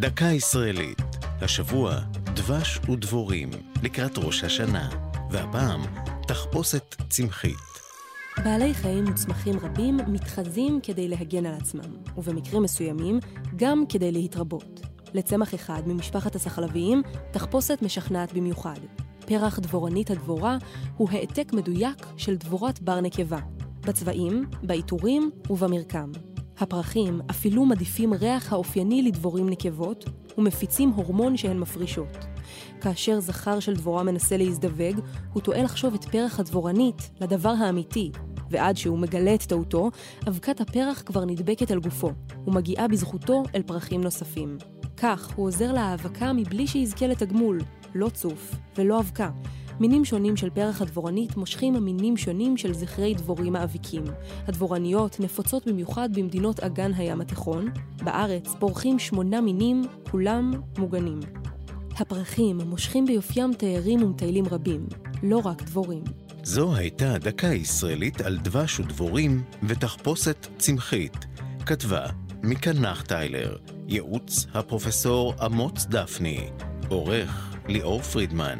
דקה ישראלית, השבוע דבש ודבורים לקראת ראש השנה, והפעם תחפושת צמחית. בעלי חיים וצמחים רבים מתחזים כדי להגן על עצמם, ובמקרים מסוימים גם כדי להתרבות. לצמח אחד ממשפחת הסחלביים, תחפושת משכנעת במיוחד. פרח דבורנית הדבורה הוא העתק מדויק של דבורת בר נקבה, בצבעים, בעיטורים ובמרקם. הפרחים אפילו מדיפים ריח האופייני לדבורים נקבות ומפיצים הורמון שהן מפרישות. כאשר זכר של דבורה מנסה להזדווג, הוא טועה לחשוב את פרח הדבורנית לדבר האמיתי, ועד שהוא מגלה את טעותו, אבקת הפרח כבר נדבקת על גופו, ומגיעה בזכותו אל פרחים נוספים. כך הוא עוזר להאבקה מבלי שיזכה לתגמול, לא צוף ולא אבקה. מינים שונים של פרח הדבורנית מושכים מינים שונים של זכרי דבורים מאביקים. הדבורניות נפוצות במיוחד במדינות אגן הים התיכון. בארץ פורחים שמונה מינים, כולם מוגנים. הפרחים מושכים ביופיים תיירים ומטיילים רבים, לא רק דבורים. זו הייתה דקה ישראלית על דבש ודבורים ותחפושת צמחית. כתבה מיקה טיילר, ייעוץ הפרופסור אמוץ דפני, עורך ליאור פרידמן.